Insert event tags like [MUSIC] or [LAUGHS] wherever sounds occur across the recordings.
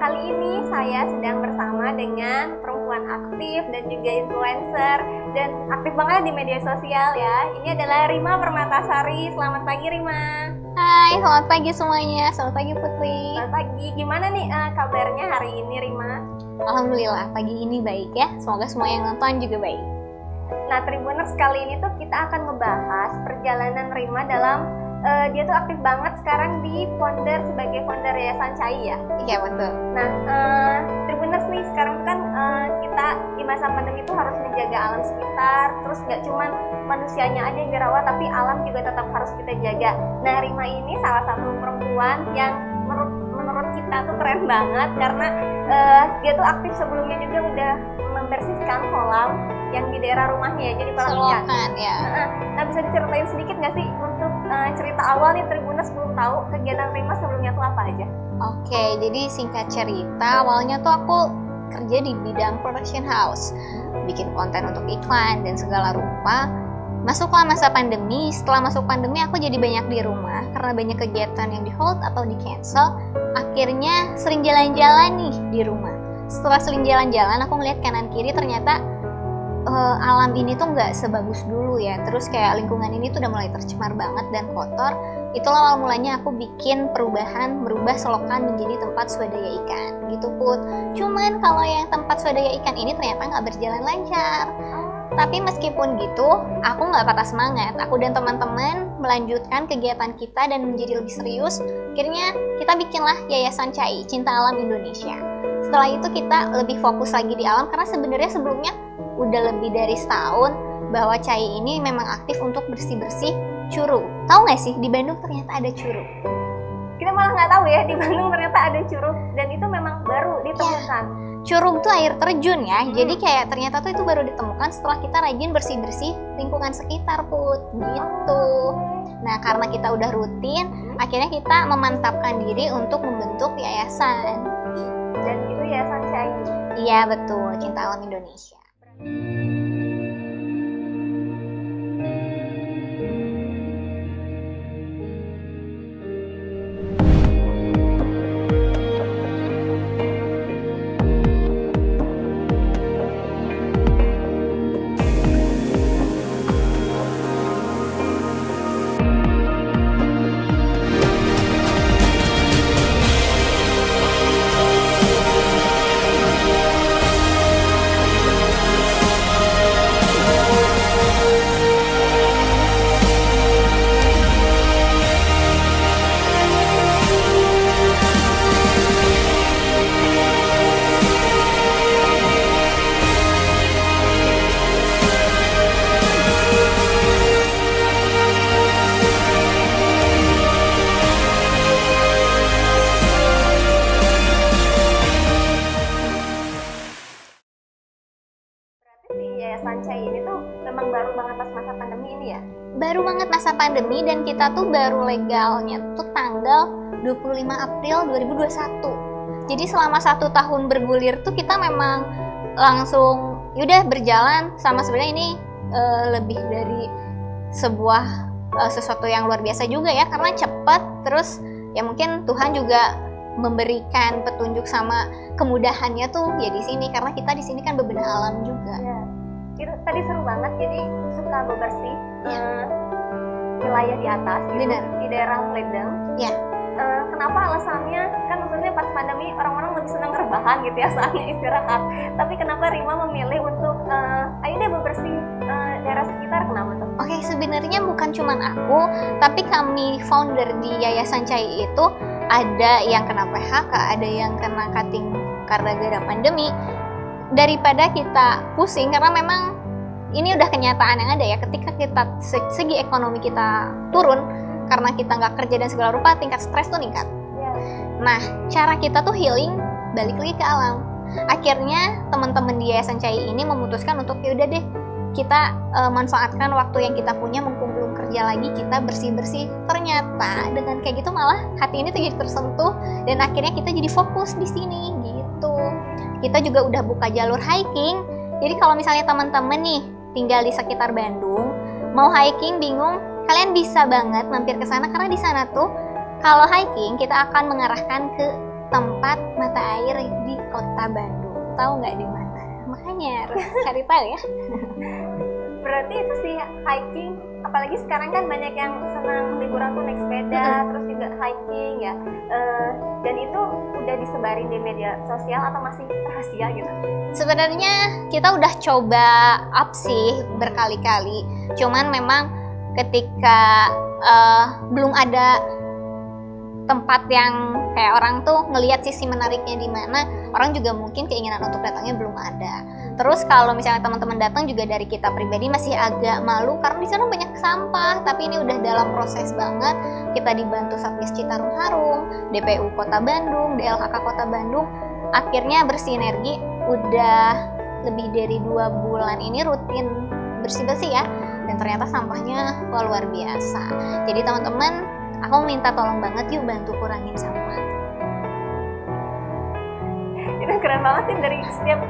kali ini saya sedang bersama dengan perempuan aktif dan juga influencer dan aktif banget di media sosial ya. Ini adalah Rima Permatasari. Selamat pagi Rima. Hai, selamat pagi semuanya. Selamat pagi Putri. Selamat pagi. Gimana nih uh, kabarnya hari ini Rima? Alhamdulillah pagi ini baik ya. Semoga semua yang nonton juga baik. Nah, Tribuners kali ini tuh kita akan membahas perjalanan Rima dalam uh, dia tuh aktif banget sekarang di founder sebagai founder Yayasan Cai ya. Iya betul. Nah, uh, Tribuners nih sekarang kan uh, kita di masa pandemi itu harus menjaga alam sekitar, terus nggak cuman manusianya aja yang dirawat, tapi alam juga tetap harus kita jaga. Nah, Rima ini salah satu perempuan yang menurut menurut kita tuh keren banget karena uh, dia tuh aktif sebelumnya juga udah membersihkan kolam yang di daerah rumahnya jadi kolam ikan. ya. Nah, nah, bisa diceritain sedikit nggak sih uh, cerita awal nih Tribuners belum tahu kegiatan Rima sebelumnya tuh apa aja? Oke, jadi singkat cerita awalnya tuh aku kerja di bidang production house, bikin konten untuk iklan dan segala rupa. Masuklah masa pandemi, setelah masuk pandemi aku jadi banyak di rumah karena banyak kegiatan yang di hold atau di cancel. Akhirnya sering jalan-jalan nih di rumah. Setelah sering jalan-jalan aku melihat kanan kiri ternyata uh, alam ini tuh nggak sebagus dulu ya. Terus kayak lingkungan ini tuh udah mulai tercemar banget dan kotor. Itulah awal mulanya aku bikin perubahan, merubah selokan menjadi tempat swadaya ikan gitu put. Cuman kalau yang tempat swadaya ikan ini ternyata nggak berjalan lancar. Tapi meskipun gitu, aku nggak patah semangat. Aku dan teman-teman melanjutkan kegiatan kita dan menjadi lebih serius. Akhirnya kita bikinlah Yayasan CAI, Cinta Alam Indonesia. Setelah itu kita lebih fokus lagi di alam karena sebenarnya sebelumnya udah lebih dari setahun bahwa CAI ini memang aktif untuk bersih-bersih curug. Tahu nggak sih di Bandung ternyata ada curug? Kita malah nggak tahu ya di Bandung ternyata ada curug dan itu memang baru ditemukan. Ya curug tuh air terjun ya hmm. jadi kayak ternyata tuh itu baru ditemukan setelah kita rajin bersih bersih lingkungan sekitar put gitu nah karena kita udah rutin hmm. akhirnya kita memantapkan diri untuk membentuk yayasan dan itu yayasan Cai iya betul cinta alam Indonesia thank you baru banget masa pandemi dan kita tuh baru legalnya tuh tanggal 25 April 2021 jadi selama satu tahun bergulir tuh kita memang langsung yaudah berjalan sama sebenarnya ini uh, lebih dari sebuah uh, sesuatu yang luar biasa juga ya karena cepat terus ya mungkin Tuhan juga memberikan petunjuk sama kemudahannya tuh ya di sini karena kita di sini kan bebenah alam juga. Ya itu tadi seru banget jadi suka bebersih ya. uh, wilayah di atas gitu, Benar. di daerah Ledeng ya uh, kenapa alasannya kan maksudnya pas pandemi orang-orang lebih senang rebahan gitu ya [LAUGHS] saatnya istirahat tapi kenapa Rima memilih untuk uh, ayo deh bebersih uh, daerah sekitar kenapa tuh? Oke okay, sebenarnya bukan cuma aku tapi kami founder di Yayasan Cai itu ada yang kena PHK ada yang kena cutting karena gara pandemi daripada kita pusing karena memang ini udah kenyataan yang ada ya ketika kita segi ekonomi kita turun karena kita nggak kerja dan segala rupa tingkat stres tuh meningkat. Iya. Nah cara kita tuh healing balik lagi ke alam. Akhirnya teman-teman di Yayasan Cai ini memutuskan untuk yaudah deh kita uh, manfaatkan waktu yang kita punya mumpung belum kerja lagi kita bersih bersih ternyata dengan kayak gitu malah hati ini tuh jadi tersentuh dan akhirnya kita jadi fokus di sini gitu kita juga udah buka jalur hiking jadi kalau misalnya teman-teman nih tinggal di sekitar Bandung mau hiking bingung kalian bisa banget mampir ke sana karena di sana tuh kalau hiking kita akan mengarahkan ke tempat mata air kota Bandung. Tahu nggak di mana? Makanya harus cari tahu ya. berarti itu sih hiking apalagi sekarang kan banyak yang senang liburan tuh naik sepeda terus juga hiking ya Eh, dan itu udah disebarin di media sosial atau masih rahasia gitu Sebenarnya kita udah coba up sih berkali-kali. Cuman memang ketika eh, belum ada tempat yang kayak orang tuh ngelihat sisi menariknya di mana, orang juga mungkin keinginan untuk datangnya belum ada. Terus kalau misalnya teman-teman datang juga dari kita pribadi masih agak malu karena di sana banyak sampah. Tapi ini udah dalam proses banget. Kita dibantu Satgas Citarum Harum, DPU Kota Bandung, DLHK Kota Bandung. Akhirnya bersinergi udah lebih dari dua bulan ini rutin bersih-bersih ya. Dan ternyata sampahnya luar biasa. Jadi teman-teman, aku minta tolong banget yuk bantu kurangin sampah. itu keren banget sih dari setiap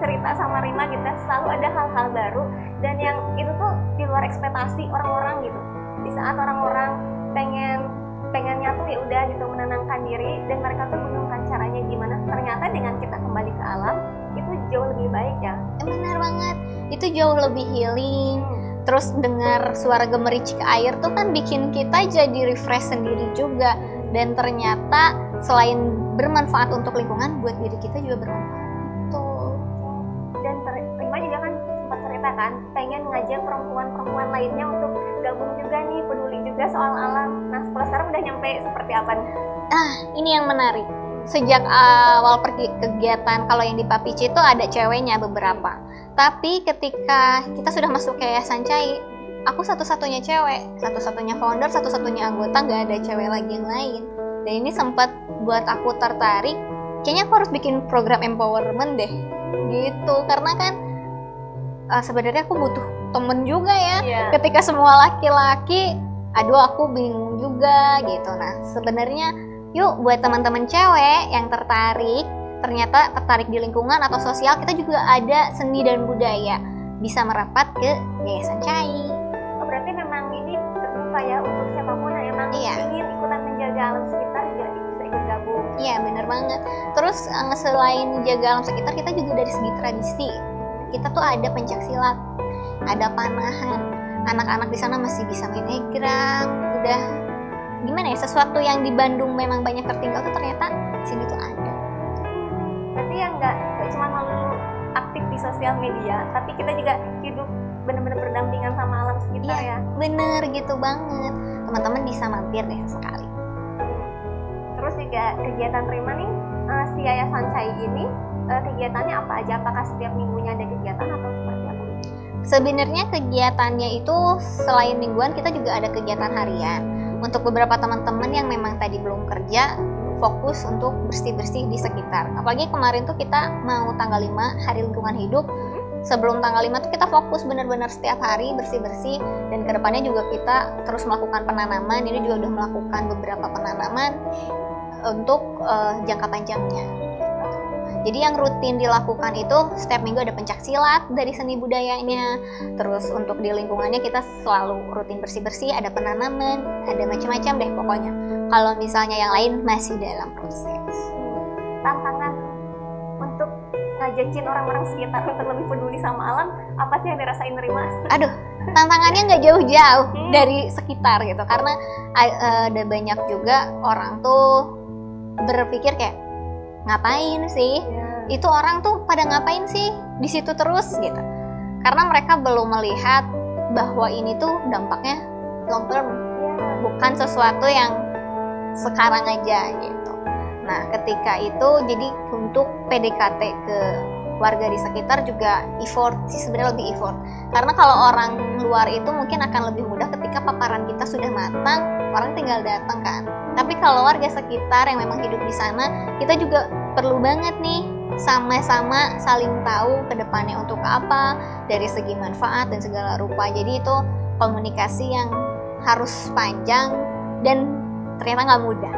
bercerita sama Rima gitu selalu ada hal-hal baru dan yang itu tuh di luar ekspektasi orang-orang gitu di saat orang-orang pengen pengennya tuh ya udah gitu menenangkan diri dan mereka tuh bingung kan caranya gimana ternyata dengan kita kembali ke alam itu jauh lebih baik ya benar banget, itu jauh lebih healing. Terus dengar suara gemericik air tuh kan bikin kita jadi refresh sendiri juga. Dan ternyata selain bermanfaat untuk lingkungan, buat diri kita juga bermanfaat. Kan pengen ngajak perempuan-perempuan lainnya untuk gabung juga nih peduli juga soal alam nah sekarang udah nyampe seperti apa nih Ah, ini yang menarik. Sejak awal pergi kegiatan, kalau yang di Papici itu ada ceweknya beberapa. Tapi ketika kita sudah masuk ke Yayasan Cai, aku satu-satunya cewek, satu-satunya founder, satu-satunya anggota, nggak ada cewek lagi yang lain. Dan ini sempat buat aku tertarik, kayaknya aku harus bikin program empowerment deh. Gitu, karena kan eh, sebenarnya aku butuh temen juga ya Iya. ketika semua laki-laki aduh aku bingung juga gitu nah sebenarnya yuk buat teman-teman cewek yang tertarik ternyata tertarik di lingkungan atau sosial kita juga ada seni dan budaya bisa merapat ke Yayasan Cai Oh, berarti memang ini terbuka ya untuk siapa pun yang emang Iya. ingin ikutan menjaga alam sekitar juga bisa ikut gabung. iya bener banget terus eh, selain jaga alam sekitar kita juga dari segi tradisi kita tuh ada pencak silat ada panahan anak-anak di sana masih bisa main egrang udah gimana ya sesuatu yang di Bandung memang banyak tertinggal tuh ternyata sini tuh ada Berarti yang nggak nggak cuma melulu aktif di sosial media, tapi kita juga hidup benar-benar berdampingan sama alam sekitar Iya. ya. bener gitu banget teman-teman bisa mampir deh sekali Terus juga kegiatan Rima nih eh, si Yayasan Cai ini eh, kegiatannya apa aja? Apakah setiap minggunya ada kegiatan atau seperti apa? sebenarnya kegiatannya itu selain mingguan kita juga ada kegiatan harian. Untuk beberapa teman-teman yang memang tadi belum kerja fokus untuk bersih-bersih di sekitar. Apalagi kemarin tuh kita mau tanggal 5 hari lingkungan hidup. Sebelum tanggal 5 tuh kita fokus benar-benar setiap hari bersih-bersih. Dan ke depannya juga kita terus melakukan penanaman. Ini juga udah melakukan beberapa penanaman untuk eh, jangka panjangnya jadi yang rutin dilakukan itu setiap minggu ada pencak silat dari seni budayanya. Terus untuk di lingkungannya kita selalu rutin bersih-bersih, ada penanaman, ada macam-macam deh pokoknya. Kalau misalnya yang lain masih dalam proses. Tantangan untuk ngajakin orang-orang sekitar untuk lebih peduli sama alam, apa sih yang dirasain Rima? Aduh, tantangannya nggak jauh-jauh Hmm. dari sekitar gitu. Karena a- ada banyak juga orang tuh berpikir kayak ngapain sih? itu orang tuh pada ngapain sih? Di situ terus gitu. Karena mereka belum melihat bahwa ini tuh dampaknya long term. Iya. bukan sesuatu yang sekarang aja gitu. Nah ketika itu jadi untuk PDKT ke warga di sekitar juga effort sih sebenarnya lebih effort. Karena kalau orang luar itu mungkin akan lebih mudah ketika paparan kita sudah matang orang tinggal datang kan. Tapi kalau warga sekitar yang memang hidup di sana kita juga perlu banget nih sama-sama saling tahu ke depannya untuk apa dari segi manfaat dan segala rupa. Jadi itu komunikasi yang harus panjang dan ternyata nggak mudah.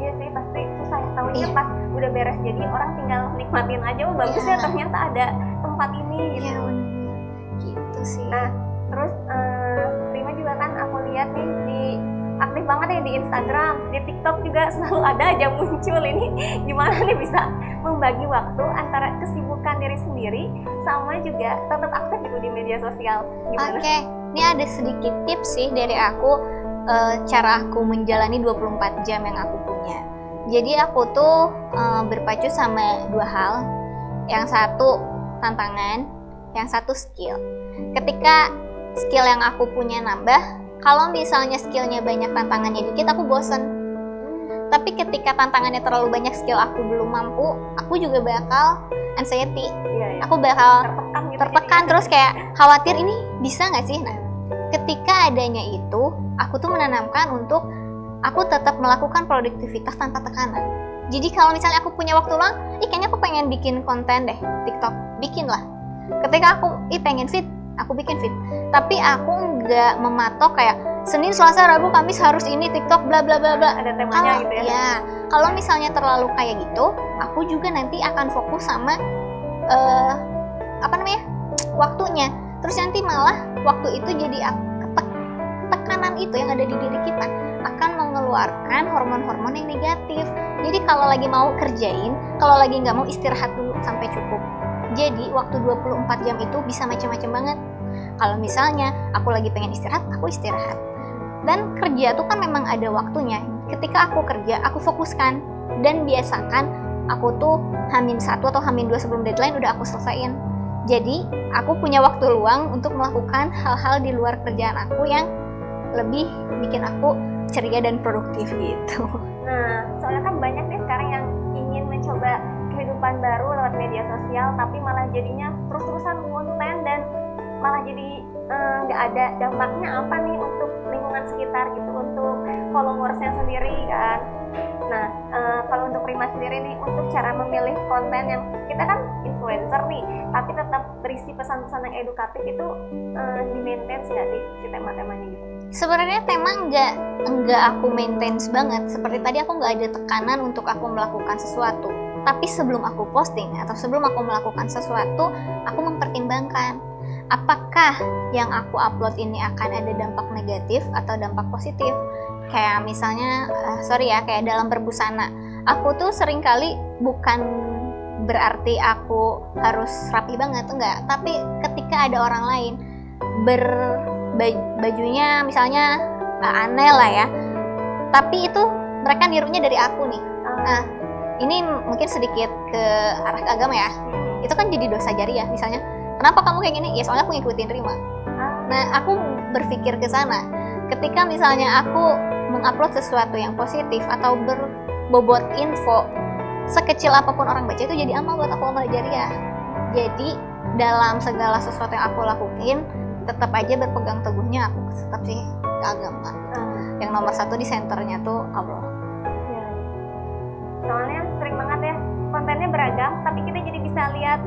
Iya sih pasti. Susah ya tahunya Iya. pas udah beres jadi orang tinggal nikmatin aja oh bagus Iya. ya ternyata ada tempat ini gitu. Iya, bener. gitu sih Nah, terus eh, Rima juga kan aku lihat nih di aktif banget ya di Instagram, di TikTok juga [LAUGHS] selalu ada aja muncul ini. Gimana nih bisa membagi waktu antara kesibukan diri sendiri sama juga tetap aktif gitu di media sosial. Gimana? Oke, ini ada sedikit tips sih dari aku eh, cara aku menjalani 24 jam yang aku punya. Jadi aku tuh eh, berpacu sama dua hal. Yang satu tantangan, yang satu skill. Ketika skill yang aku punya nambah, kalau misalnya skillnya banyak tantangannya dikit, aku bosen. Tapi ketika tantangannya terlalu banyak skill aku belum mampu, aku juga bakal anxiety. Iya, ya. Aku bakal tertekan gitu. tertekan jadinya. terus kayak khawatir ini bisa nggak sih nah ketika adanya itu aku tuh menanamkan untuk aku tetap melakukan produktivitas tanpa tekanan. Jadi kalau misalnya aku punya waktu luang ih kayaknya aku pengen bikin konten deh TikTok. Bikin lah. Ketika aku ih pengen fit aku bikin fit. Tapi aku nggak mematok kayak Senin Selasa Rabu Kamis harus ini TikTok bla bla bla bla. Ada temanya kalau gitu ya. ya kalau misalnya terlalu kayak gitu aku juga nanti akan fokus sama eh apa namanya waktunya. Terus nanti malah waktu itu jadi tekanan itu yang ada di diri kita akan mengeluarkan hormon-hormon yang negatif. Jadi kalau lagi mau kerjain kalau lagi nggak mau istirahat dulu sampai cukup. Jadi waktu 24 jam itu bisa macam-macam banget. Kalau misalnya aku lagi pengen istirahat aku istirahat. Dan kerja tuh kan memang ada waktunya. Ketika aku kerja aku fokuskan. Dan biasakan aku tuh hamin satu atau hamin dua sebelum deadline udah aku selesaiin. Jadi aku punya waktu luang untuk melakukan hal-hal di luar kerjaan aku yang lebih bikin aku ceria dan produktif gitu Nah, soalnya kan banyak nih sekarang yang ingin mencoba kehidupan baru lewat media sosial, tapi malah jadinya terus-terusan konten dan malah jadi eh, nggak ada dampaknya apa nih untuk lingkungan sekitar gitu, untuk followersnya sendiri kan. Nah, eh, kalau untuk Prima sendiri nih, untuk cara memilih konten yang kita kan influencer nih, tapi tetap berisi pesan-pesan yang edukatif itu eh, di maintain nggak sih si tema-temanya gitu? Sebenarnya tema nggak nggak aku maintain banget. Seperti tadi aku nggak ada tekanan untuk aku melakukan sesuatu. Tapi sebelum aku posting atau sebelum aku melakukan sesuatu aku mempertimbangkan apakah yang aku upload ini akan ada dampak negatif atau dampak positif. Kayak misalnya eh, sorry ya kayak dalam berbusana. Aku tuh sering kali bukan berarti aku harus rapi banget enggak. Tapi ketika ada orang lain ber bajunya misalnya eh, aneh lah ya. Tapi itu mereka nirunya dari aku nih. Ah, ini mungkin sedikit ke arah agama ya. Hmm. itu kan jadi dosa jariah misalnya kenapa kamu kayak gini? Ya soalnya aku ngikutin Rima Ah, nah aku berpikir ke sana. Ketika misalnya aku mengupload sesuatu yang positif atau berbobot info sekecil apa pun orang baca itu jadi amal buat aku amal jariah jadi dalam segala sesuatu yang aku lakuin tetap aja berpegang teguhnya aku tetap sih ke agama ah. yang nomor satu di senternya tuh Allah Ya. Soalnya sering banget ya kontennya beragam, tapi kita jadi bisa lihat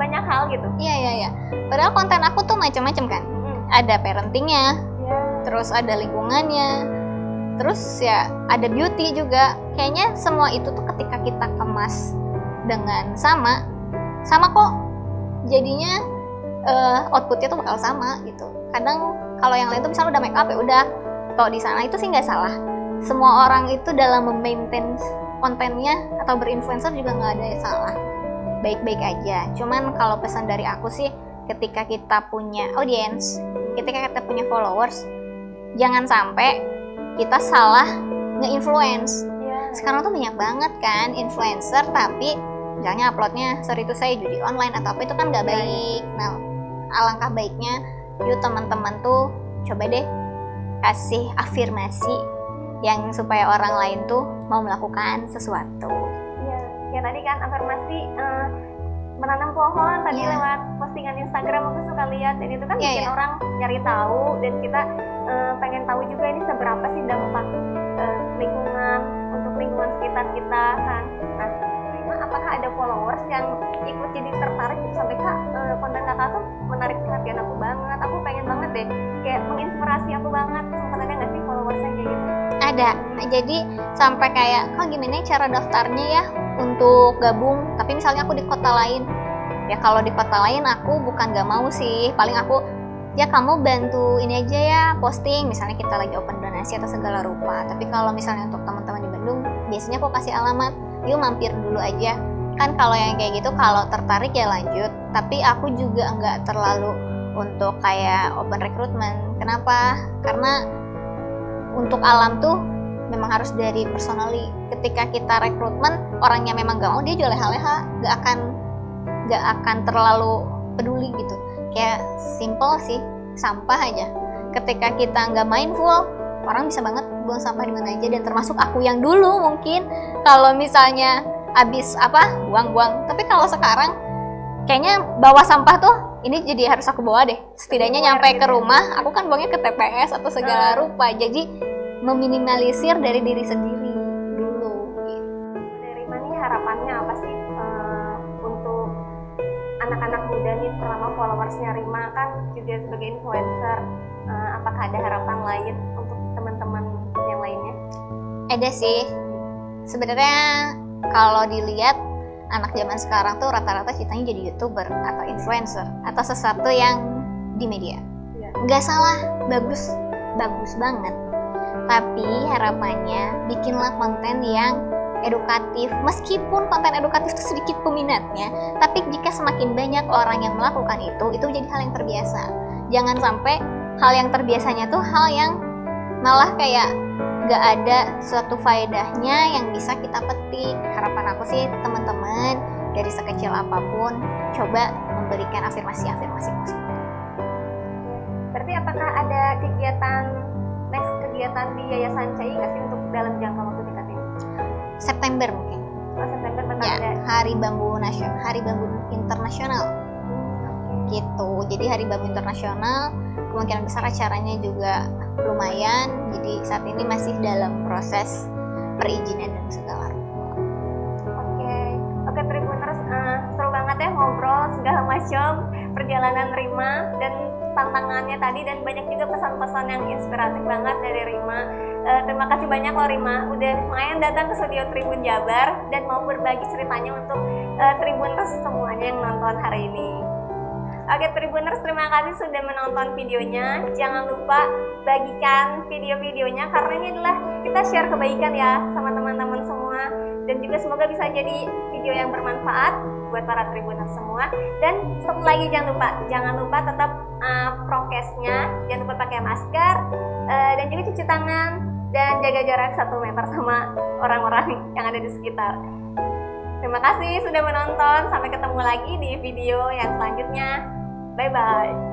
banyak hal gitu. iya iya iya padahal konten aku tuh macam-macam kan ada parentingnya Ya. terus ada lingkungannya terus ya ada beauty juga kayaknya semua itu tuh ketika kita kemas dengan sama sama kok jadinya eh, outputnya tuh bakal sama gitu. Kadang kalau yang lain tuh misalnya udah make up ya udah. Toh di sana itu sih nggak salah. Semua orang itu dalam memaintain kontennya atau berinfluencer juga nggak ada yang salah. Baik-baik aja. Cuman kalau pesan dari aku sih ketika kita punya audience ketika kita punya followers jangan sampai kita salah nge-influence. Ya. sekarang tuh banyak banget kan influencer tapi misalnya uploadnya sorry itu saya judi online atau apa itu kan nggak Iya, baik. Nah alangkah baiknya yuk teman-teman tuh coba deh kasih afirmasi yang supaya orang lain tuh mau melakukan sesuatu Iya. Ya tadi kan afirmasi eh, menanam pohon tadi Iya. lewat postingan Instagram aku suka lihat dan itu kan Iya, bikin iya. orang nyari tahu dan kita eh, pengen tahu juga ini seberapa sih dampak eh, lingkungan untuk lingkungan sekitar kita kan. Nah, apakah ada followers yang ikut jadi tertarik sampai kak eh, konten kakak tuh menarik perhatian aku banget, aku pengen banget deh kayak menginspirasi aku banget. Sempat ada nggak sih followers yang kayak gitu? ada. Nah, jadi sampai kayak kok gimana ya cara daftarnya ya untuk gabung? Tapi misalnya aku di kota lain. Ya kalau di kota lain aku bukan gak mau sih. Paling aku ya kamu bantu ini aja ya posting. Misalnya kita lagi open donasi atau segala rupa. Tapi kalau misalnya untuk teman-teman di Bandung biasanya aku kasih alamat yuk mampir dulu aja kan kalau yang kayak gitu kalau tertarik ya lanjut. Tapi aku juga nggak terlalu untuk kayak open recruitment. Kenapa? Karena untuk alam tuh memang harus dari personally. Ketika kita rekrutmen orangnya memang gak mau dia jual leha-leha. Gak akan gak akan terlalu peduli gitu. Kayak simple sih sampah aja. Ketika kita nggak mindful orang bisa banget buang sampah di mana aja. Dan termasuk aku yang dulu mungkin. Kalau misalnya habis apa buang-buang. Tapi kalau sekarang kayaknya bawa sampah tuh ini jadi harus aku bawa deh. Setidaknya nyampe ke rumah aku kan buangnya ke TPS atau segala rupa. Jadi meminimalisir dari diri sendiri dulu gitu. Dari mana harapannya? Apa sih uh, untuk anak-anak muda nih terutama followersnya Rima kan juga sebagai influencer uh, apakah ada harapan lain untuk teman-teman yang lainnya? Ada sih. Sebenarnya kalau dilihat anak zaman sekarang tuh rata-rata citanya jadi youtuber atau influencer atau sesuatu yang di media. Iya. Nggak salah, bagus, bagus banget tapi harapannya bikinlah konten yang edukatif meskipun konten edukatif itu sedikit peminatnya tapi jika semakin banyak orang yang melakukan itu itu jadi hal yang terbiasa jangan sampai hal yang terbiasanya tuh hal yang malah kayak gak ada suatu faedahnya yang bisa kita petik harapan aku sih teman-teman dari sekecil apa pun coba memberikan afirmasi-afirmasi positif berarti apakah ada kegiatan next kegiatan di Yayasan CI nggak sih untuk dalam jangka waktu dekat ini? September mungkin. Oh, September ya, ada. Hari Bambu Nasional, Hari Bambu Internasional. Gitu. Jadi Hari Bambu Internasional kemungkinan besar acaranya juga lumayan. Jadi saat ini masih dalam proses perizinan dan segala Oke, oke Tribuners, uh, seru banget ya ngobrol segala macam perjalanan Rima dan tantangannya tadi dan banyak juga pesan-pesan yang inspiratif banget dari Rima. Uh, terima kasih banyak loh Rima udah lumayan datang ke studio Tribun Jabar dan mau berbagi ceritanya untuk uh, Tribuners semuanya yang nonton hari ini. Oke Tribuners, terima kasih sudah menonton videonya. Jangan lupa bagikan video-videonya karena ini adalah kita share kebaikan ya sama teman-teman semua dan juga semoga bisa jadi video yang bermanfaat buat para Tribuners semua. Dan satu lagi jangan lupa, jangan lupa tetap uh, prokesnya, jangan lupa pakai masker uh, dan juga cuci tangan dan jaga jarak satu meter sama orang-orang yang ada di sekitar. Terima kasih sudah menonton. Sampai ketemu lagi di video yang selanjutnya. Bye bye.